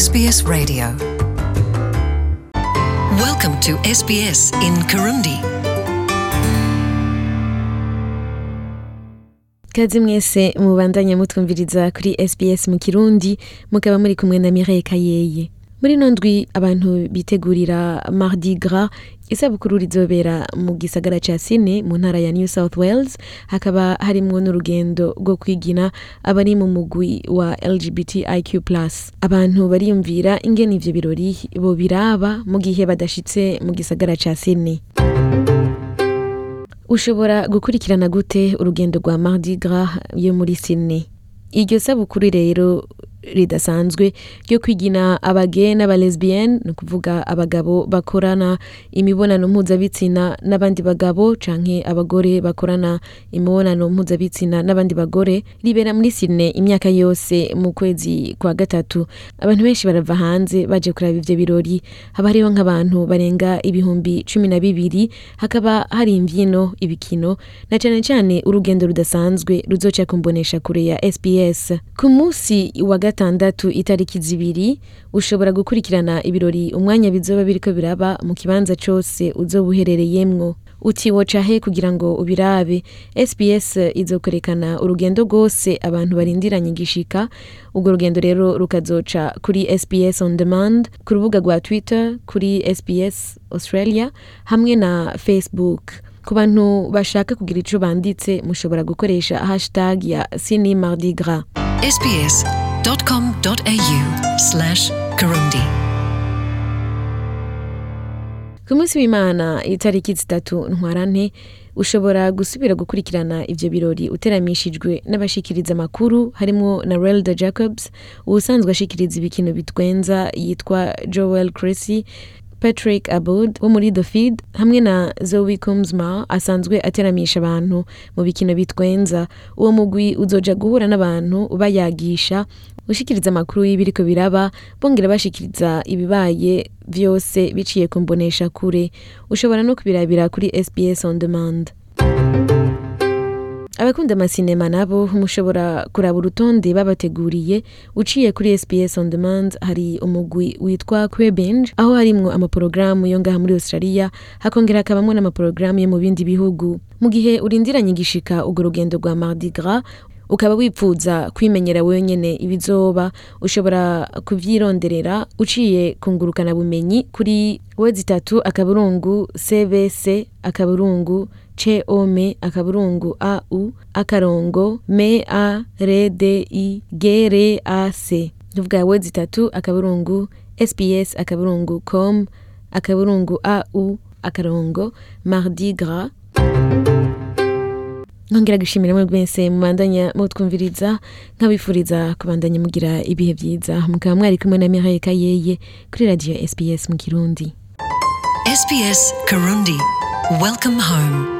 SBS Radio. Welcome to SBS in Kirundi. kaze mwese mubandanya mutwumviriza kuri SBS mu Kirundi mukaba muri kumwe na Mireille Kayeye muri ino ndwi abantu bitegurira Mardi Gras isabukuru rizobera mu gisagara ca Sydney mu ntara ya New South Wales. Hakaba harimwo n'urugendo rwo kwigina abari mu mugwi wa LGBTIQ+ abantu bariyumvira ingene ivyo birori bo biraba mu gihe badashitse mu gisagara ca Sydney. Ushobora gukurikirana gute urugendo rwa Mardi Gras yo muri Sydney? Iryo sabukuru rero ridasanzwe ryo kwigina abage n'abalesbienne ni ukuvuga abagabo bakorana imibonano mpuzabitsina n'abandi bagabo canke abagore bakorana imibonano mpuzabitsina n'abandi bagore ribera muri Sydney imyaka yose mu kwezi kwa gatatu. Abantu benshi barava hanze baje kuraba ivyo birori. Haba hariho nk'abantu barenga ibihumbi cumi na bibiri hakaba hari imvyino ibikino na cane cane urugendo rudasanzwe ruzoca kumbonesha kure ya SBS ku munsi wa gatandatu itariki zibiri ushobora gukurikirana ibirori umwanya bizoba biriko biraba mu kibanza cose uzoba uherereyemwo uti woca he kugira ngo ubirabe? SBS izokwerekana urugendo rwose abantu barindiranye igishika. Urwo rugendo rero rukazoca kuri SBS on demand ku rubuga rwa Twitter kuri SBS Australia hamwe na Facebook. Ku bantu bashaka kugira ico banditse mushobora gukoresha hashtag ya Sydney Mardi Gras. sbs.com.au slash Kirundi. ku munsi w'imana itariki zitatu ntwarante ushobora gusubira gukurikirana ivyo birori uteramishijwe n'abashikiriza amakuru harimwo na relda jacobs uwusanzwe ashikiriza ibikino bitwenza yitwa joel cressy patrick abud wo muri the feed hamwe na zoe kumsma asanzwe ateramisha abantu mu bikino bitwenza. Uwo mugwi uzoja guhura n'abantu bayagisha ushikiriza amakuru y'ibiriko biraba bongera bashikiriza ibibaye vyose biciye ku mbonesha kure. Ushobora no kubirabira kuri SBS on demand. Abakunda amasinema nabo mushobora kuraba urutonde babateguriye. Uciye kuri SBS on demand hari umugwi witwa Querbinge aho harimwo amaporogaramu yo ngaha muri Australia hakongera hakabamwo n'amaporogaramu yo mu bindi bihugu. Mu gihe urindiranye igishika urwo rugendo rwa Mardi Gras ukaba wipfuza kwimenyera wenyene ibizoba ushobora kuvyironderera uciye kungurukana bumenyi kuri wezi itatu akaburungu cbc akaburungu ceome akaburungu au akarongo me a re d i g r a c tuvuga wezi itatu akaburungu sbs akaburungu com akaburungu au akarongo mardi gras nkongera gushimira mwe mwese mubandanya mutwumviriza nkabifuriza kubandanya mugira ibihe vyiza mukaba mwari kumwe na Mireille Kayeye kuri radio SBS mu Kirundi SBS Kirundi. Welcome home.